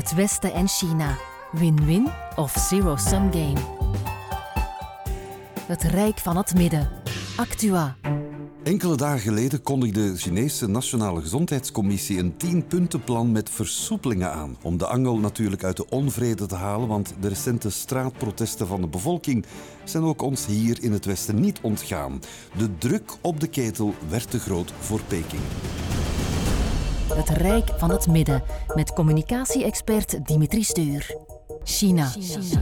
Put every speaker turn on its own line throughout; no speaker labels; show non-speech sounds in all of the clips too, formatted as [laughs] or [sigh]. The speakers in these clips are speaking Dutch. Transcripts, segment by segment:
Het Westen en China. Win-win of zero-sum game. Het Rijk van het Midden. Actua.
Enkele dagen geleden kondigde de Chinese Nationale Gezondheidscommissie een 10-puntenplan met versoepelingen aan. Om de angel natuurlijk uit de onvrede te halen, want de recente straatprotesten van de bevolking zijn ook ons hier in het Westen niet ontgaan. De druk op de ketel werd te groot voor Peking.
Het Rijk van het Midden met communicatie-expert Dimitri Stuur. China.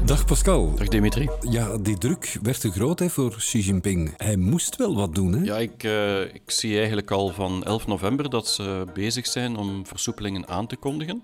Dag Pascal.
Dag Dimitri.
Ja, die druk werd te groot hè, voor Xi Jinping. Hij moest wel wat doen. Hè?
Ja, ik, uh, ik zie eigenlijk al van 11 november dat ze bezig zijn om versoepelingen aan te kondigen.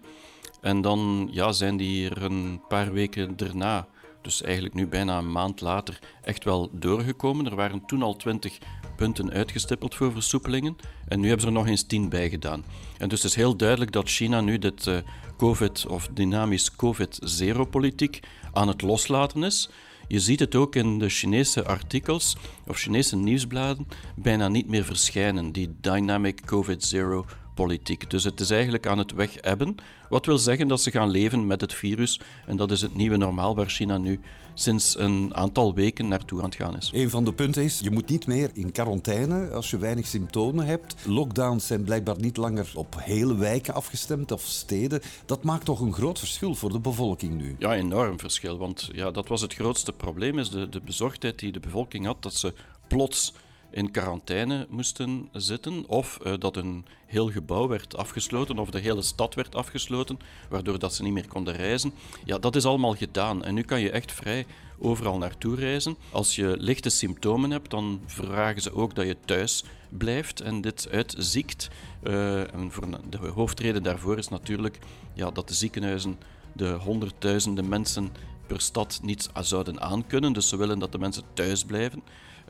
En dan ja, zijn die er een paar weken daarna, dus eigenlijk nu bijna een maand later, echt wel doorgekomen. Er waren toen al 20 punten uitgestippeld voor versoepelingen. En nu hebben ze er nog eens 10 bij gedaan. En dus het is heel duidelijk dat China nu dit uh, COVID- of dynamisch COVID-zero-politiek aan het loslaten is. Je ziet het ook in de Chinese artikels of Chinese nieuwsbladen bijna niet meer verschijnen, die dynamic COVID-zero politiek. Dus het is eigenlijk aan het wegebben. Wat wil zeggen dat ze gaan leven met het virus. En dat is het nieuwe normaal waar China nu sinds een aantal weken naartoe aan het gaan is.
Een van de punten is, je moet niet meer in quarantaine als je weinig symptomen hebt. Lockdowns zijn blijkbaar niet langer op hele wijken afgestemd of steden. Dat maakt toch een groot verschil voor de bevolking nu?
Ja, enorm verschil. Want ja, dat was het grootste probleem, is de, de bezorgdheid die de bevolking had, dat ze plots in quarantaine moesten zitten, of uh, dat een heel gebouw werd afgesloten, of de hele stad werd afgesloten, waardoor dat ze niet meer konden reizen. Ja, dat is allemaal gedaan en nu kan je echt vrij overal naartoe reizen. Als je lichte symptomen hebt, dan vragen ze ook dat je thuis blijft en dit uitziekt. Uh, en voor de hoofdreden daarvoor is natuurlijk ja, dat de ziekenhuizen de honderdduizenden mensen per stad niet zouden aankunnen. Dus ze willen dat de mensen thuis blijven.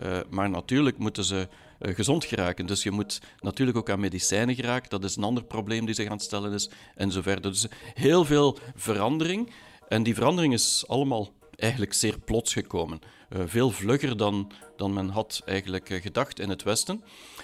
Uh, maar natuurlijk moeten ze uh, gezond geraken. Dus je moet natuurlijk ook aan medicijnen geraken. Dat is een ander probleem die zich aan het stellen is. En zo verder. Dus heel veel verandering. En die verandering is allemaal eigenlijk zeer plots gekomen. Uh, veel vlugger dan, dan men had eigenlijk uh, gedacht in het Westen.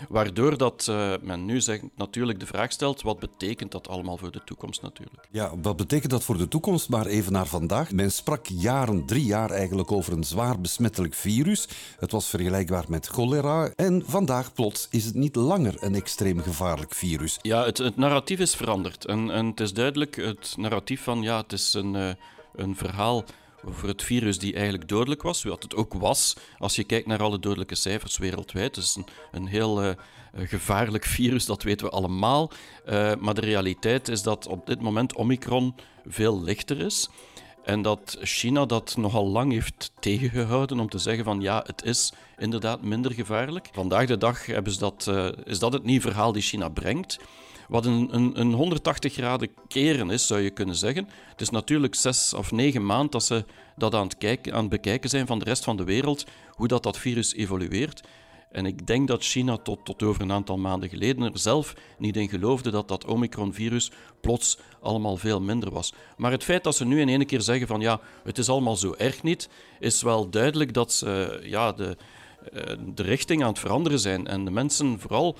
Waardoor dat uh, men nu natuurlijk de vraag stelt, wat betekent dat allemaal voor de toekomst natuurlijk?
Ja, wat betekent dat voor de toekomst? Maar even naar vandaag. Men sprak jaren, drie jaar eigenlijk over een zwaar besmettelijk virus. Het was vergelijkbaar met cholera. En vandaag plots is het niet langer een extreem gevaarlijk virus.
Ja, het, het narratief is veranderd. En, en het is duidelijk het narratief van, ja, het is een, een verhaal over het virus die eigenlijk dodelijk was, wat het ook was, als je kijkt naar alle dodelijke cijfers wereldwijd. Het is een, een heel uh, gevaarlijk [laughs] virus, dat weten we allemaal. Uh, maar de realiteit is dat op dit moment Omicron veel lichter is. En dat China dat nogal lang heeft tegengehouden om te zeggen van ja, het is inderdaad minder gevaarlijk. Vandaag de dag hebben ze dat, uh, is dat het nieuwe verhaal die China brengt. Wat een, een, een 180 graden keren is, zou je kunnen zeggen. Het is natuurlijk zes of negen maanden dat ze dat aan het, kijken, aan het bekijken zijn van de rest van de wereld, hoe dat, dat virus evolueert. En ik denk dat China tot, tot over een aantal maanden geleden er zelf niet in geloofde dat dat Omicron-virus plots allemaal veel minder was. Maar het feit dat ze nu in één keer zeggen van ja, het is allemaal zo erg niet, is wel duidelijk dat ze ja, de, eh, de richting aan het veranderen zijn. En de mensen vooral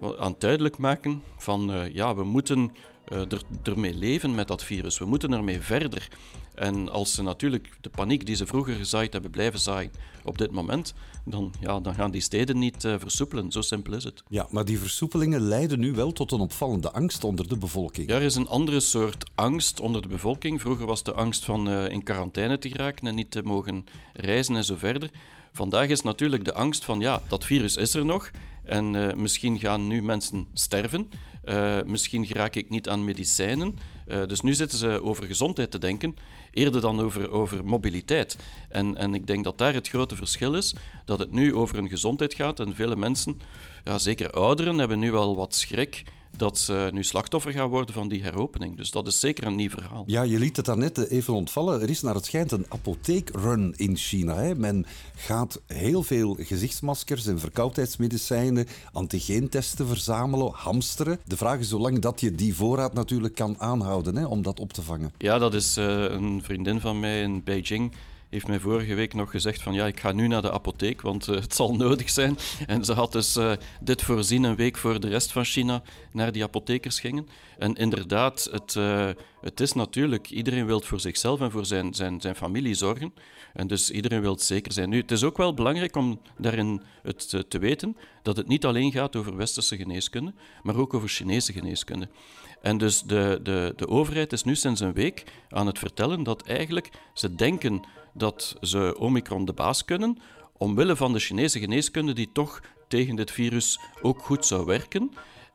aan het duidelijk maken van uh, ja, we moeten uh, er, ermee leven met dat virus. We moeten ermee verder. En als ze natuurlijk de paniek die ze vroeger gezaaid hebben blijven zaaien op dit moment, dan, ja, dan gaan die steden niet uh, versoepelen. Zo simpel is het.
Ja, maar die versoepelingen leiden nu wel tot een opvallende angst onder de bevolking.
Ja, er is een andere soort angst onder de bevolking. Vroeger was de angst van uh, in quarantaine te geraken en niet te mogen reizen en zo verder. Vandaag is natuurlijk de angst van ja, dat virus is er nog en uh, misschien gaan nu mensen sterven. Misschien raak ik niet aan medicijnen. Uh, dus nu zitten ze over gezondheid te denken, eerder dan over, over mobiliteit. En, en ik denk dat daar het grote verschil is, dat het nu over een gezondheid gaat en vele mensen, ja, zeker ouderen, hebben nu wel wat schrik dat ze nu slachtoffer gaan worden van die heropening. Dus dat is zeker een nieuw verhaal.
Ja, je liet het daarnet even ontvallen. Er is naar het schijnt een apotheekrun in China. Hè. Men gaat heel veel gezichtsmaskers en verkoudheidsmedicijnen, antigeentesten verzamelen, hamsteren. De vraag is zolang dat je die voorraad natuurlijk kan aanhouden hè, om dat op te vangen.
Ja, dat is uh, een vriendin van mij in Beijing heeft mij vorige week nog gezegd van ja, ik ga nu naar de apotheek, want het zal nodig zijn. [laughs] En ze had dus dit voorzien een week voor de rest van China naar die apothekers gingen. En inderdaad, het, het is natuurlijk, iedereen wil voor zichzelf en voor zijn, zijn, zijn familie zorgen. En dus iedereen wil zeker zijn. Nu, het is ook wel belangrijk om daarin het te weten dat het niet alleen gaat over westerse geneeskunde, maar ook over Chinese geneeskunde. En dus de, de, de overheid is nu sinds een week aan het vertellen dat eigenlijk ze denken dat ze Omicron de baas kunnen, omwille van de Chinese geneeskunde die toch tegen dit virus ook goed zou werken.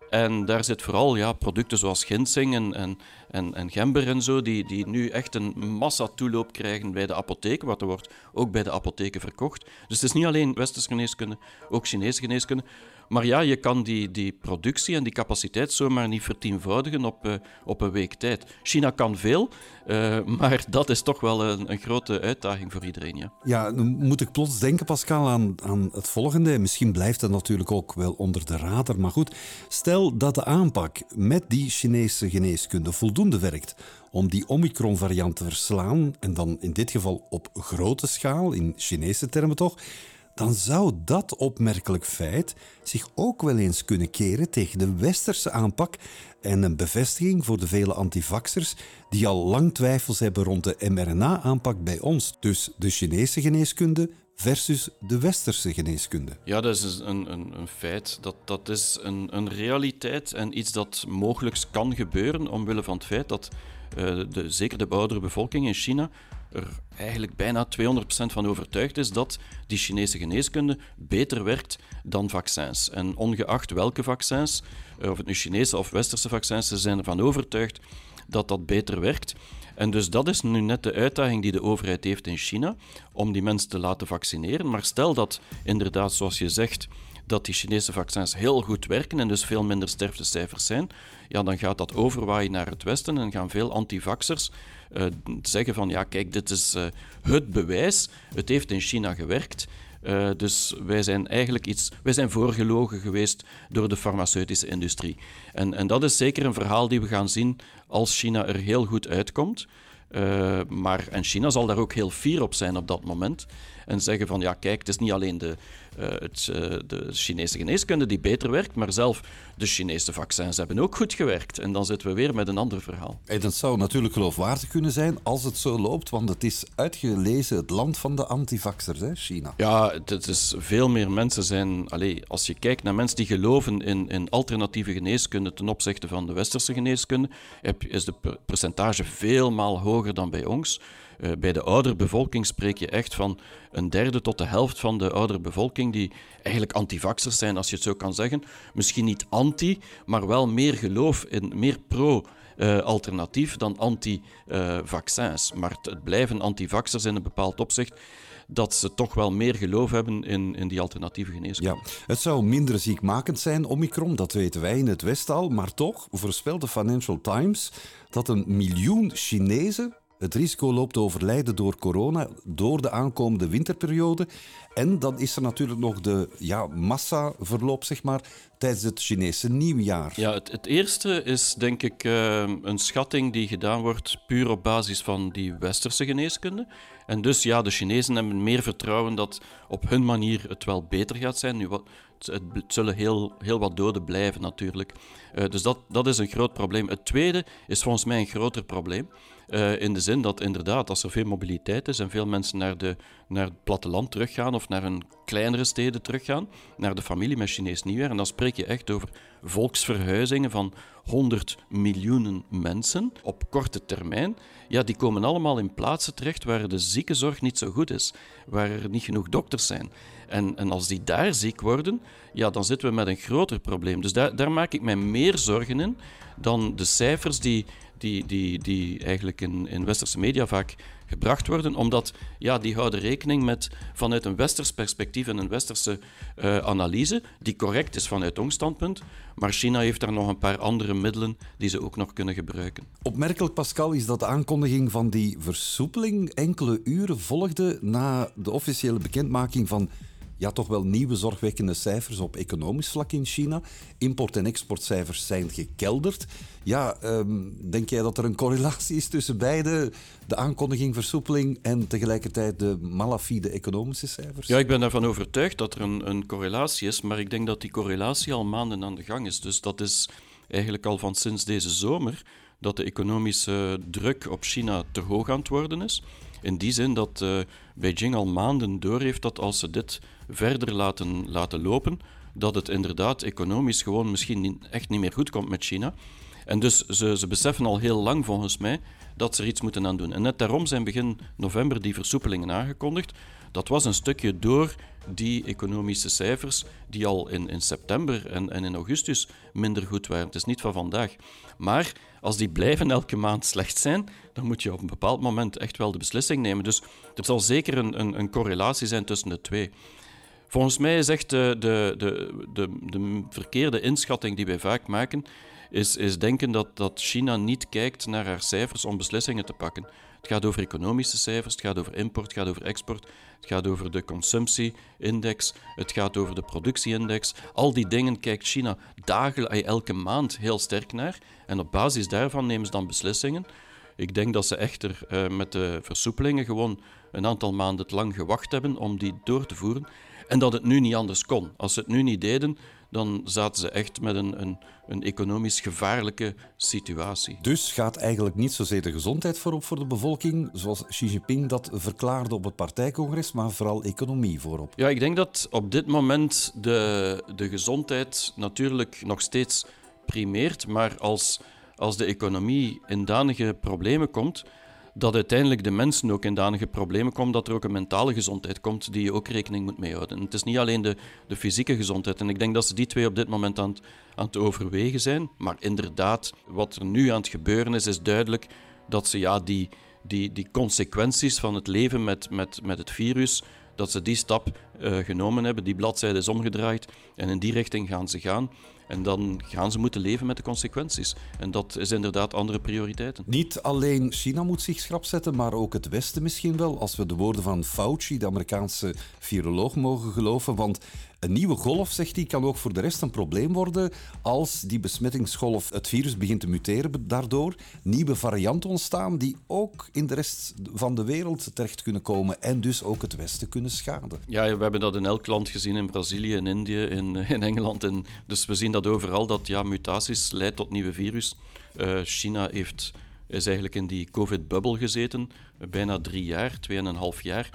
En daar zit vooral ja, producten zoals ginseng en, en, en, en gember en zo, die, die nu echt een massa toeloop krijgen bij de apotheken, wat er wordt ook bij de apotheken verkocht. Dus het is niet alleen westerse geneeskunde, ook Chinese geneeskunde. Maar ja, je kan die, die productie en die capaciteit zomaar niet vertienvoudigen op, uh, op een week tijd. China kan veel, uh, maar dat is toch wel een, een, grote uitdaging voor iedereen. Ja,
ja dan moet ik plots denken, Pascal, aan, aan het volgende. Misschien blijft het natuurlijk ook wel onder de radar. Maar goed, stel dat de aanpak met die Chinese geneeskunde werkt om die Omicron-variant te verslaan, en dan in dit geval op grote schaal, in Chinese termen toch, dan zou dat opmerkelijk feit zich ook wel eens kunnen keren tegen de westerse aanpak en een bevestiging voor de vele antivaxers die al lang twijfels hebben rond de mRNA-aanpak bij ons. Dus de Chinese geneeskunde versus de westerse geneeskunde.
Ja, dat is een, een, een feit. Dat, dat is een, een realiteit en iets dat mogelijk kan gebeuren omwille van het feit dat uh, de, zeker de oudere bevolking in China er eigenlijk bijna 200% van overtuigd is dat die Chinese geneeskunde beter werkt dan vaccins. En ongeacht welke vaccins, eh, of het nu Chinese of Westerse vaccins, ze zijn ervan overtuigd dat dat beter werkt. En dus dat is nu net de uitdaging die de overheid heeft in China, om die mensen te laten vaccineren. Maar stel dat inderdaad, zoals je zegt, dat die Chinese vaccins heel goed werken en dus veel minder sterftecijfers zijn, ja, dan gaat dat overwaaien naar het Westen en gaan veel antivaxers uh, zeggen van ja, kijk, dit is uh, het bewijs, het heeft in China gewerkt. Uh, dus wij zijn eigenlijk iets, wij zijn voorgelogen geweest door de farmaceutische industrie. En, en dat is zeker een verhaal die we gaan zien als China er heel goed uitkomt. Uh, maar, en China zal daar ook heel fier op zijn op dat moment. En zeggen van ja, kijk, het is niet alleen de, uh, het, uh, de Chinese geneeskunde die beter werkt, maar zelf de Chinese vaccins hebben ook goed gewerkt. En dan zitten we weer met een ander verhaal.
En dat zou natuurlijk geloofwaardig kunnen zijn als het zo loopt, want het is uitgelezen het land van de antivaxers, hè, China.
Ja, het is veel meer mensen zijn. Allez, als je kijkt naar mensen die geloven in, in alternatieve geneeskunde ten opzichte van de westerse geneeskunde, is de percentage veel maal hoger dan bij ons. Uh, bij de oudere bevolking spreek je echt van een derde tot de helft van de oudere bevolking die eigenlijk antivaxers zijn, als je het zo kan zeggen. Misschien niet anti, maar wel meer geloof in, meer pro. Uh, alternatief dan anti-vaccins. Maar het, het blijven antivaxers in een bepaald opzicht dat ze toch wel meer geloof hebben in, in die alternatieve geneeskunde.
Ja, het zou minder ziekmakend zijn, Omicron, dat weten wij in het West al. Maar toch voorspelt de Financial Times dat een miljoen Chinezen het risico loopt te overlijden door corona, door de aankomende winterperiode. En dan is er natuurlijk nog de ja, massaverloop, zeg maar, tijdens het Chinese nieuwjaar.
Ja, het, het eerste is denk ik uh, een schatting die gedaan wordt puur op basis van die westerse geneeskunde. En dus ja, de Chinezen hebben meer vertrouwen dat op hun manier het wel beter gaat zijn. Nu, wat, het, zullen heel, heel wat doden blijven natuurlijk. Uh, dus dat, dat is een groot probleem. Het tweede is volgens mij een groter probleem. Uh, in de zin dat inderdaad, als er veel mobiliteit is en veel mensen naar, de, naar het platteland teruggaan of naar een kleinere steden teruggaan, naar de familie met Chinees nieuwjaar, en dan spreek je echt over volksverhuizingen van 100 miljoenen mensen op korte termijn, ja, die komen allemaal in plaatsen terecht waar de ziekenzorg niet zo goed is, waar er niet genoeg dokters zijn. En, en als die daar ziek worden, ja, dan zitten we met een groter probleem. Dus daar, daar maak ik mij meer zorgen in dan de cijfers die, die, die, die eigenlijk in, in westerse media vaak gebracht worden, omdat ja, die houden rekening met vanuit een westers perspectief en een westerse uh, analyse, die correct is vanuit ons standpunt, maar China heeft daar nog een paar andere middelen die ze ook nog kunnen gebruiken.
Opmerkelijk, Pascal, is dat de aankondiging van die versoepeling enkele uren volgde na de officiële bekendmaking van ja, toch wel nieuwe zorgwekkende cijfers op economisch vlak in China. Import- en exportcijfers zijn gekelderd. Ja, ehm, denk jij dat er een correlatie is tussen beide, de aankondiging versoepeling en tegelijkertijd de malafide economische cijfers?
Ja, ik ben ervan overtuigd dat er een, een correlatie is, maar ik denk dat die correlatie al maanden aan de gang is. Dus dat is eigenlijk al van sinds deze zomer dat de economische druk op China te hoog aan het worden is. In die zin dat uh, Beijing al maanden doorheeft dat als ze dit verder laten, laten lopen, dat het inderdaad economisch gewoon misschien echt niet meer goed komt met China. En dus ze, ze beseffen al heel lang volgens mij dat ze er iets moeten aan doen. En net daarom zijn begin november die versoepelingen aangekondigd. Dat was een stukje door die economische cijfers die al in, in september en, en in augustus minder goed waren. Het is niet van vandaag. Maar als die blijven elke maand slecht zijn, dan moet je op een bepaald moment echt wel de beslissing nemen. Dus er zal zeker een, een, een correlatie zijn tussen de twee. Volgens mij is echt de, de, de, de, de verkeerde inschatting die wij vaak maken, is, is denken dat, dat China niet kijkt naar haar cijfers om beslissingen te pakken. Het gaat over economische cijfers, het gaat over import, het gaat over export, het gaat over de consumptieindex, het gaat over de productieindex. Al die dingen kijkt China dagelijks, elke maand heel sterk naar. En op basis daarvan nemen ze dan beslissingen. Ik denk dat ze echter uh, met de versoepelingen gewoon een aantal maanden lang gewacht hebben om die door te voeren. En dat het nu niet anders kon. Als ze het nu niet deden, dan zaten ze echt met een, een, een economisch gevaarlijke situatie.
Dus gaat eigenlijk niet zozeer de gezondheid voorop voor de bevolking, zoals Xi Jinping dat verklaarde op het partijcongres, maar vooral economie voorop?
Ja, ik denk dat op dit moment de, de gezondheid natuurlijk nog steeds primeert, maar als, als de economie in danige problemen komt, dat uiteindelijk de mensen ook in danige problemen komen, dat er ook een mentale gezondheid komt die je ook rekening moet mee houden. Het is niet alleen de, de fysieke gezondheid. En ik denk dat ze die twee op dit moment aan het, aan het overwegen zijn. Maar inderdaad, wat er nu aan het gebeuren is, is duidelijk dat ze ja, die, die, die consequenties van het leven met, met, met het virus, dat ze die stap uh, genomen hebben, die bladzijde is omgedraaid en in die richting gaan ze gaan. En dan gaan ze moeten leven met de consequenties. En dat is inderdaad andere prioriteiten.
Niet alleen China moet zich schrap zetten, maar ook het Westen misschien wel. Als we de woorden van Fauci, de Amerikaanse viroloog, mogen geloven. Want een nieuwe golf, zegt hij, kan ook voor de rest een probleem worden als die besmettingsgolf, het virus begint te muteren daardoor. Nieuwe varianten ontstaan die ook in de rest van de wereld terecht kunnen komen en dus ook het Westen kunnen schaden.
Ja, we hebben dat in elk land gezien, in Brazilië, in Indië, in, in Engeland. En dus we zien dat overal, dat ja, mutaties leiden tot nieuwe virus. Uh, China heeft, is eigenlijk in die covid-bubbel gezeten, bijna drie jaar, tweeënhalf jaar.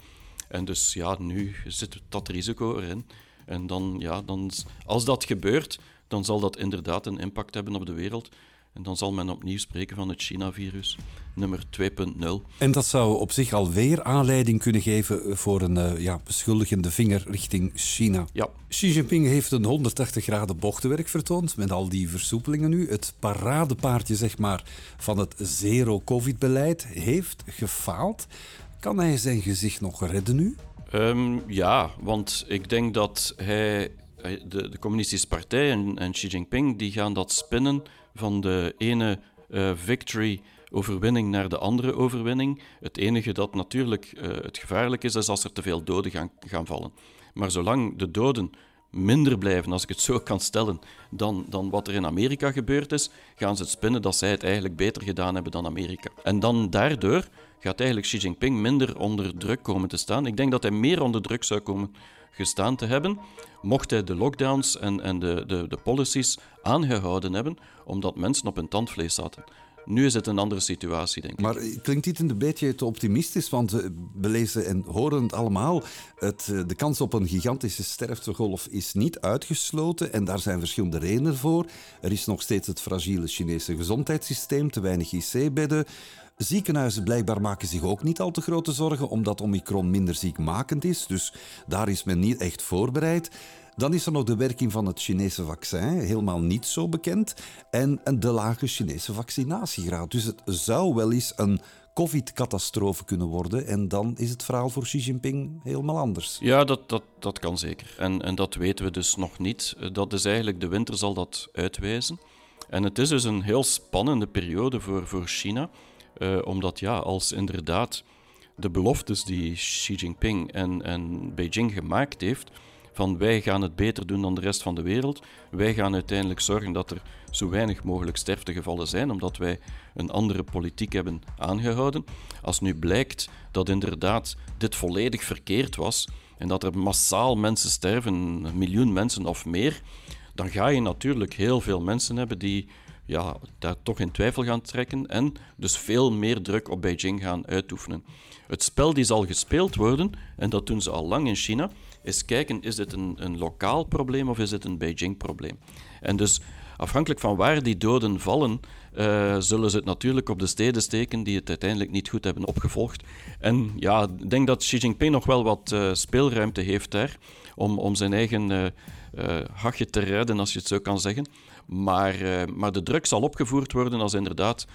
En dus ja, nu zit dat risico erin. En dan, ja, dan, als dat gebeurt, dan zal dat inderdaad een impact hebben op de wereld. En dan zal men opnieuw spreken van het China-virus, nummer 2.0.
En dat zou op zich alweer aanleiding kunnen geven voor een uh, ja, beschuldigende vinger richting China.
Ja.
Xi Jinping heeft een 180 graden bochtenwerk vertoond met al die versoepelingen nu. Het paradepaardje zeg maar, van het zero-covid-beleid heeft gefaald. Kan hij zijn gezicht nog redden nu?
Um, ja, want ik denk dat hij, de, de Communistische Partij en, en, Xi Jinping, die gaan dat spinnen van de ene uh, victory overwinning naar de andere overwinning. Het enige dat natuurlijk uh, het gevaarlijk is, is als er te veel doden gaan, gaan vallen. Maar zolang de doden minder blijven, als ik het zo [laughs] kan stellen, dan, dan wat er in Amerika gebeurd is, gaan ze het spinnen dat zij het eigenlijk beter gedaan hebben dan Amerika. En dan daardoor gaat eigenlijk Xi Jinping minder onder druk komen te staan. Ik denk dat hij meer onder druk zou komen gestaan te hebben, mocht hij de lockdowns en, en de, de, de policies aangehouden hebben, omdat mensen op hun tandvlees zaten. Nu is het een andere situatie, denk ik.
Maar klinkt dit een beetje te optimistisch? Want we lezen en horen het allemaal. Het, eh, de kans op een gigantische sterftegolf is niet uitgesloten. En daar zijn verschillende redenen voor. Er is nog steeds het fragiele Chinese gezondheidssysteem, te weinig IC-bedden. Ziekenhuizen blijkbaar maken zich ook niet al te grote zorgen, omdat Omicron minder ziekmakend is. Dus daar is men niet echt voorbereid. Dan is er nog de werking van het Chinese vaccin, helemaal niet zo bekend. En de lage Chinese vaccinatiegraad. Dus het zou wel eens een COVID-catastrofe kunnen worden. En dan is het verhaal voor Xi Jinping helemaal anders.
Ja, dat, dat, dat kan zeker. En, en dat weten we dus nog niet. Dat is eigenlijk, de winter zal dat uitwijzen. En het is dus een heel spannende periode voor, voor China. Uh, omdat ja, als inderdaad de beloftes die Xi Jinping en, en Beijing gemaakt heeft, van wij gaan het beter doen dan de rest van de wereld. Wij gaan uiteindelijk zorgen dat er zo weinig mogelijk sterftegevallen zijn, omdat wij een andere politiek hebben aangehouden. Als nu blijkt dat inderdaad dit volledig verkeerd was en dat er massaal mensen sterven, een miljoen mensen of meer, dan ga je natuurlijk heel veel mensen hebben die ja, daar toch in twijfel gaan trekken en dus veel meer druk op Beijing gaan uitoefenen. Het spel die zal gespeeld worden, en dat doen ze al lang in China, is kijken, is dit een, een lokaal probleem of is dit een Beijing-probleem? En dus afhankelijk van waar die doden vallen, uh, zullen ze het natuurlijk op de steden steken die het uiteindelijk niet goed hebben opgevolgd. En ja, ik denk dat Xi Jinping nog wel wat uh, speelruimte heeft daar om, om zijn eigen uh, hachje te redden, als je het zo kan zeggen. Maar, maar de druk zal opgevoerd worden als inderdaad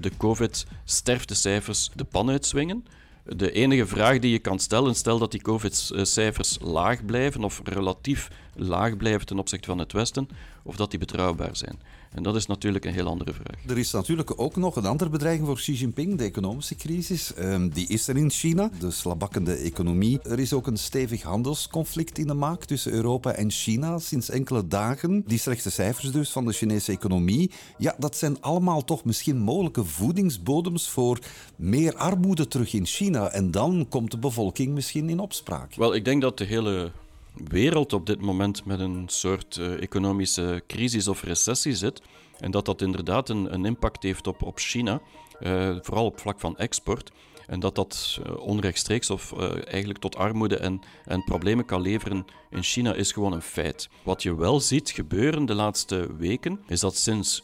de COVID-sterftecijfers de pan uitswingen. De enige vraag die je kan stellen, stel dat die COVID-cijfers laag blijven of relatief laag blijven ten opzichte van het Westen, of dat die betrouwbaar zijn. En dat is natuurlijk een heel andere vraag.
Er is natuurlijk ook nog een andere bedreiging voor Xi Jinping, de economische crisis. Um, die is er in China, de slabakkende economie. Er is ook een stevig handelsconflict in de maak tussen Europa en China sinds enkele dagen. Die slechte cijfers dus van de Chinese economie. Ja, dat zijn allemaal toch misschien mogelijke voedingsbodems voor meer armoede terug in China. En dan komt de bevolking misschien in opspraak.
Wel, ik denk dat de hele wereld op dit moment met een soort uh, economische crisis of recessie zit. En dat dat inderdaad een, een impact heeft op, op China, uh, vooral op vlak van export. En dat dat uh, onrechtstreeks of eigenlijk tot armoede en, en problemen kan leveren in China is gewoon een feit. Wat je wel ziet gebeuren de laatste weken, is dat sinds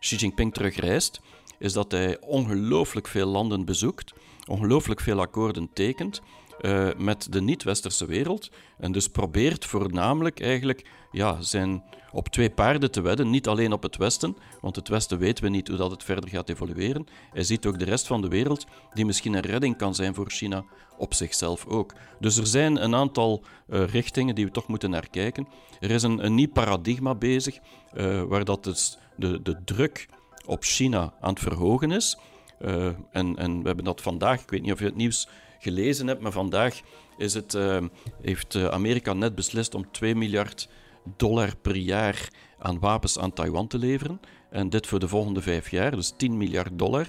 Xi Jinping terugreist, is dat hij ongelooflijk veel landen bezoekt, ongelooflijk veel akkoorden tekent uh, met de niet-westerse wereld. En dus probeert voornamelijk eigenlijk ja, zijn op twee paarden te wedden. Niet alleen op het Westen, want het Westen weten we niet hoe dat het verder gaat evolueren. Hij ziet ook de rest van de wereld, die misschien een redding kan zijn voor China, op zichzelf ook. Dus er zijn een aantal uh, richtingen die we toch moeten naar kijken. Er is een, een nieuw paradigma bezig, uh, waar dat dus de, de druk op China aan het verhogen is. En, en we hebben dat vandaag, ik weet niet of je het nieuws gelezen hebt, maar vandaag is het, uh, heeft eh, Amerika net beslist om 2 miljard dollar per jaar aan wapens aan Taiwan te leveren. En dit voor de volgende vijf jaar, dus 10 miljard dollar.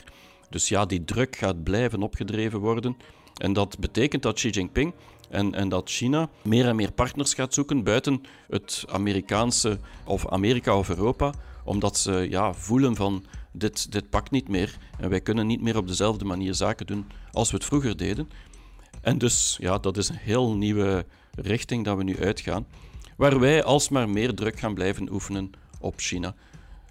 Dus ja, die druk gaat blijven opgedreven worden. En dat betekent dat Xi Jinping en, en dat China meer en meer partners gaat zoeken buiten het Amerikaanse of Amerika of Europa, omdat ze ja, voelen van dit, dit pakt niet meer en wij kunnen niet meer op dezelfde manier zaken doen als we het vroeger deden. En dus, ja, dat is een heel nieuwe richting dat we nu uitgaan, waar wij alsmaar meer druk gaan blijven oefenen op China.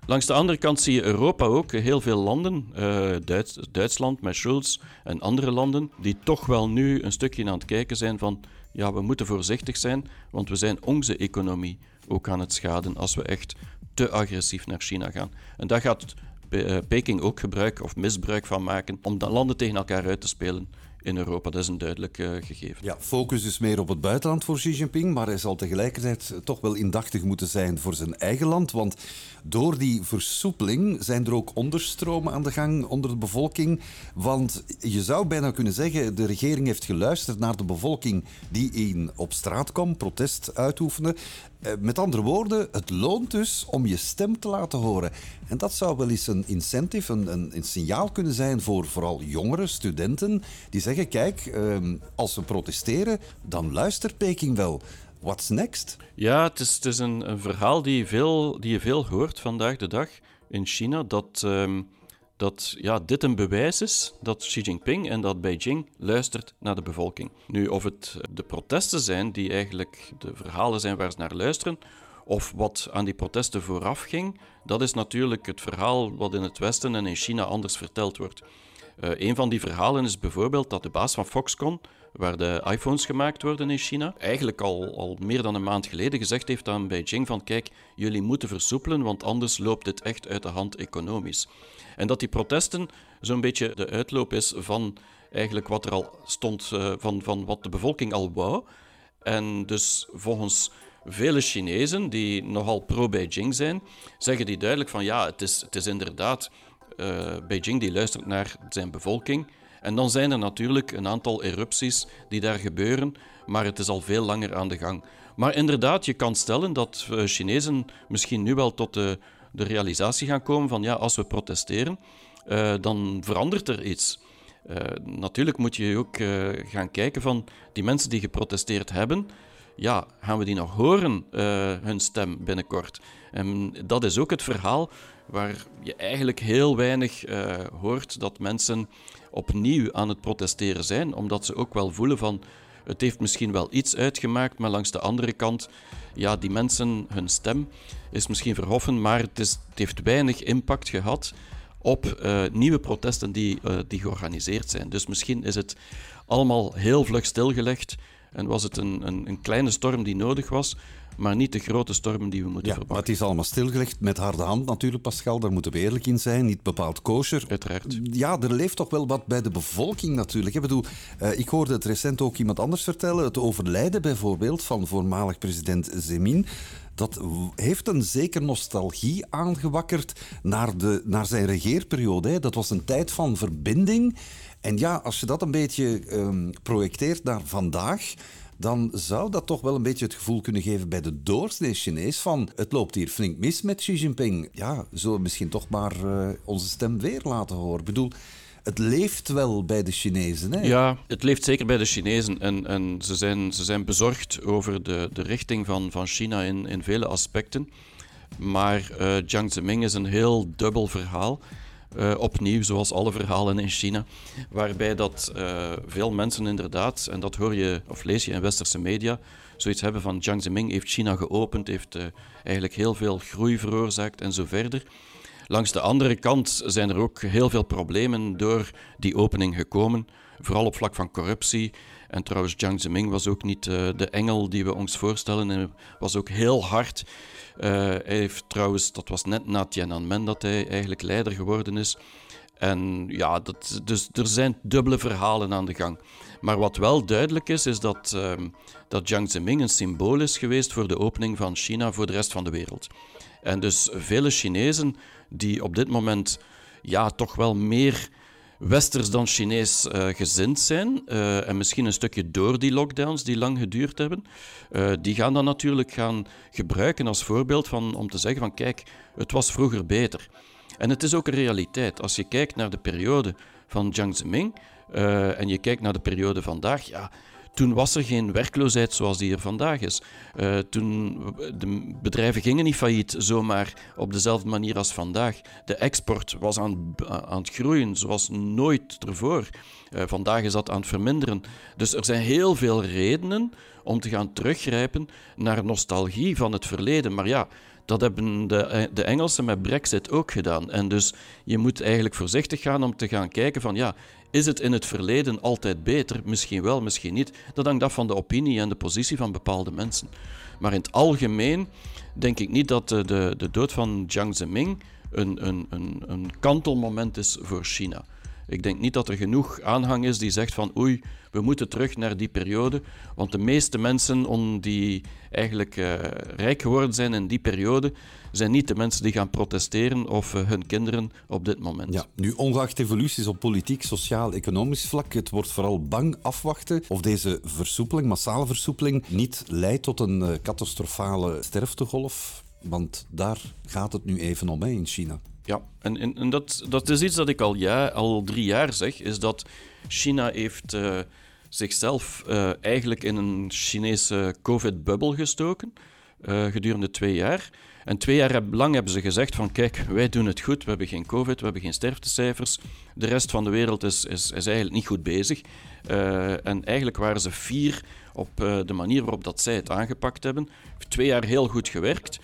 Langs de andere kant zie je Europa ook, heel veel landen, uh, Duits, Duitsland met Schulz en andere landen, die toch wel nu een stukje aan het kijken zijn van, ja, we moeten voorzichtig zijn, want we zijn onze economie ook aan het schaden als we echt te agressief naar China gaan. En dat gaat eh, Peking ook gebruik of misbruik van maken om de landen tegen elkaar uit te spelen in Europa. Dat is een duidelijk uh, gegeven.
Ja, focus dus meer op het buitenland voor Xi Jinping, maar hij zal tegelijkertijd toch wel indachtig moeten zijn voor zijn eigen land. Want door die versoepeling zijn er ook onderstromen aan de gang onder de bevolking. Want je zou bijna kunnen zeggen, de regering heeft geluisterd naar de bevolking die in op straat kwam, protest uitoefenen. Eh, met andere woorden, het loont dus om je stem te laten horen. En dat zou wel eens een incentive, een, een, signaal kunnen zijn voor vooral jongeren, studenten, die zeggen: kijk, ehm, als we protesteren, dan luistert Peking wel. What's next?
Ja, het is, een, verhaal die veel, die je veel hoort vandaag de dag in China. Dat, ehm, dat ja, dit een bewijs is dat Xi Jinping en dat Beijing luistert naar de bevolking. Nu, of het de protesten zijn die eigenlijk de verhalen zijn waar ze naar luisteren, of wat aan die protesten vooraf ging, dat is natuurlijk het verhaal wat in het Westen en in China anders verteld wordt. Uh, een van die verhalen is bijvoorbeeld dat de baas van Foxconn, waar de iPhones gemaakt worden in China, eigenlijk al, al meer dan een maand geleden gezegd heeft aan Beijing van kijk, jullie moeten versoepelen, want anders loopt dit echt uit de hand economisch. En dat die protesten zo'n beetje de uitloop is van eigenlijk wat er al stond, uh, van, van wat de bevolking al wou. En dus volgens vele Chinezen die nogal pro-Beijing zijn, zeggen die duidelijk van ja, het is, het is inderdaad uh, Beijing die luistert naar zijn bevolking. En dan zijn er natuurlijk een aantal erupties die daar gebeuren, maar het is al veel langer aan de gang. Maar inderdaad, je kan stellen dat uh, Chinezen misschien nu wel tot de, de realisatie gaan komen van ja, als we protesteren, uh, dan verandert er iets. Uh, natuurlijk moet je ook gaan kijken van die mensen die geprotesteerd hebben, ja, gaan we die nog horen, hun stem binnenkort? En dat is ook het verhaal waar je eigenlijk heel weinig hoort dat mensen opnieuw aan het protesteren zijn, omdat ze ook wel voelen van het heeft misschien wel iets uitgemaakt, maar langs de andere kant, ja, die mensen, hun stem is misschien verhoffen, maar het, is, het heeft weinig impact gehad op uh, nieuwe protesten die, uh, die georganiseerd zijn. Dus misschien is het allemaal heel vlug stilgelegd en was het een, een, een kleine storm die nodig was, maar niet de grote stormen die we moeten
ja,
verwachten.
Maar het is allemaal stilgelegd met harde hand natuurlijk, Pascal. Daar moeten we eerlijk in zijn. Niet bepaald kosher.
Uiteraard.
Ja, er leeft toch wel wat bij de bevolking natuurlijk. Ik bedoel, uh, ik hoorde het recent ook iemand anders vertellen. Het overlijden bijvoorbeeld van voormalig president Zemin dat heeft een zeker nostalgie aangewakkerd naar, de, naar zijn regeerperiode. Hè. Dat was een tijd van verbinding. En ja, als je dat een beetje um, projecteert naar vandaag, dan zou dat toch wel een beetje het gevoel kunnen geven bij de doorsnee Chinees van het loopt hier flink mis met Xi Jinping. Ja, zullen we misschien toch maar uh, onze stem weer laten horen? Ik bedoel, het leeft wel bij de Chinezen. Hè?
Ja, het leeft zeker bij de Chinezen. En, en ze, zijn, ze zijn bezorgd over de, de richting van, van China in, in vele aspecten. Maar uh, Jiang Zemin is een heel dubbel verhaal. Uh, opnieuw, zoals alle verhalen in China, waarbij dat uh, veel mensen inderdaad, en dat hoor je of lees je in westerse media, zoiets hebben van Jiang Zemin heeft China geopend, heeft uh, eigenlijk heel veel groei veroorzaakt en zo verder. Langs de andere kant zijn er ook heel veel problemen door die opening gekomen, vooral op vlak van corruptie. En trouwens, Jiang Zemin was ook niet de engel die we ons voorstellen, en was ook heel hard uh, hij heeft trouwens, dat was net na Tiananmen dat hij eigenlijk leider geworden is. En ja, dat, dus er zijn dubbele verhalen aan de gang. Maar wat wel duidelijk is, is dat, uh, dat Jiang Zemin een symbool is geweest voor de opening van China voor de rest van de wereld. En dus vele Chinezen die op dit moment ja, toch wel meer westers dan Chinees uh, gezind zijn. Uh, en misschien een stukje door die lockdowns die lang geduurd hebben. Uh, die gaan dan natuurlijk gaan gebruiken als voorbeeld van, om te zeggen van kijk, het was vroeger beter. En het is ook een realiteit. Als je kijkt naar de periode van Jiang Zemin en je kijkt naar de periode vandaag, ja, toen was er geen werkloosheid zoals die er vandaag is. Uh, toen de bedrijven gingen niet failliet zomaar op dezelfde manier als vandaag. De export was aan, aan het groeien zoals nooit ervoor. Uh, vandaag is dat aan het verminderen. Dus er zijn heel veel redenen om te gaan teruggrijpen naar nostalgie van het verleden. Maar ja, dat hebben de, eh, de Engelsen met Brexit ook gedaan. En dus je moet eigenlijk voorzichtig gaan om te gaan kijken van ja, is het in het verleden altijd beter? Misschien wel, misschien niet. Dat hangt af van de opinie en de positie van bepaalde mensen. Maar in het algemeen denk ik niet dat de, de, de dood van Jiang Zemin een, een, een, een kantelmoment is voor China. Ik denk niet dat er genoeg aanhang is die zegt van oei, we moeten terug naar die periode. Want de meeste mensen die eigenlijk uh, rijk geworden zijn in die periode, zijn niet de mensen die gaan protesteren of uh, hun kinderen op dit moment.
Ja, nu ongeacht evoluties op politiek, sociaal, economisch vlak, het wordt vooral bang afwachten of deze versoepeling, massale versoepeling, niet leidt tot een uh, catastrofale sterftegolf. Want daar gaat het nu even om hè, in China.
Ja, en, en, dat, dat is iets dat ik al, ja, al drie jaar zeg, is dat China heeft uh, zichzelf uh, eigenlijk in een Chinese COVID-bubbel gestoken uh, gedurende twee jaar. En twee jaar lang hebben ze gezegd van kijk, wij doen het goed, we hebben geen COVID, we hebben geen sterftecijfers. De rest van de wereld is, is, is eigenlijk niet goed bezig. en eigenlijk waren ze fier op de manier waarop dat zij het aangepakt hebben. Twee jaar heel goed gewerkt.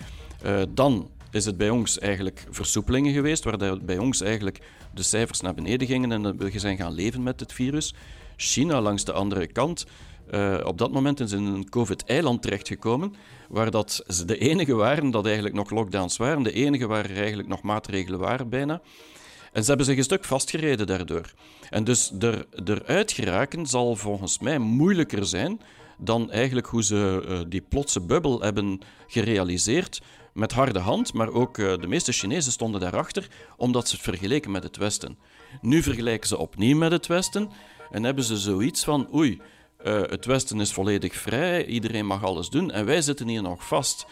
dan is het bij ons eigenlijk versoepelingen geweest, waar bij ons eigenlijk de cijfers naar beneden gingen en we zijn gaan leven met het virus. China langs de andere kant, uh, op dat moment is in een COVID-eiland terechtgekomen, waar dat ze de enige waren dat eigenlijk nog lockdowns waren, de enige waar er eigenlijk nog maatregelen waren bijna. En ze hebben zich een stuk vastgereden daardoor. En dus er, eruit geraken zal volgens mij moeilijker zijn dan eigenlijk hoe ze uh, die plotse bubbel hebben gerealiseerd met harde hand, maar ook uh, de meeste Chinezen stonden daarachter, omdat ze het vergeleken met het Westen. Nu vergelijken ze opnieuw met het Westen en hebben ze zoiets van, oei, eh, het Westen is volledig vrij, iedereen mag alles doen en wij zitten hier nog vast.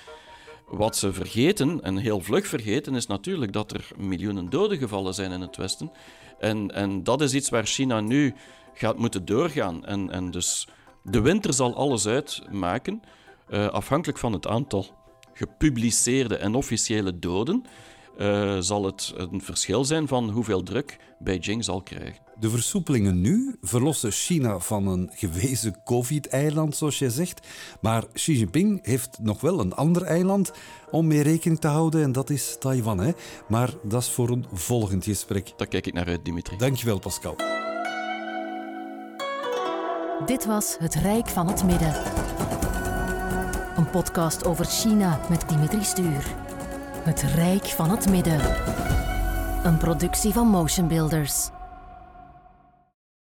Wat ze vergeten, en heel vlug vergeten, is natuurlijk dat er miljoenen doden gevallen zijn in het Westen. En, en dat is iets waar China nu gaat moeten doorgaan. En, en dus de winter zal alles uitmaken, uh, afhankelijk van het aantal gepubliceerde en officiële doden. Uh, zal het een verschil zijn van hoeveel druk Beijing zal krijgen.
De versoepelingen nu verlossen China van een gewezen COVID-eiland, zoals jij zegt. Maar Xi Jinping heeft nog wel een ander eiland om mee rekening te houden, en dat is Taiwan. Hè? Maar dat is voor een volgend gesprek.
Daar kijk ik naar uit, Dimitri.
Dankjewel, Pascal.
Dit was Het Rijk van het Midden. Een podcast over China met Dimitri Stuur. Het Rijk van het Midden. Een productie van Motion Builders.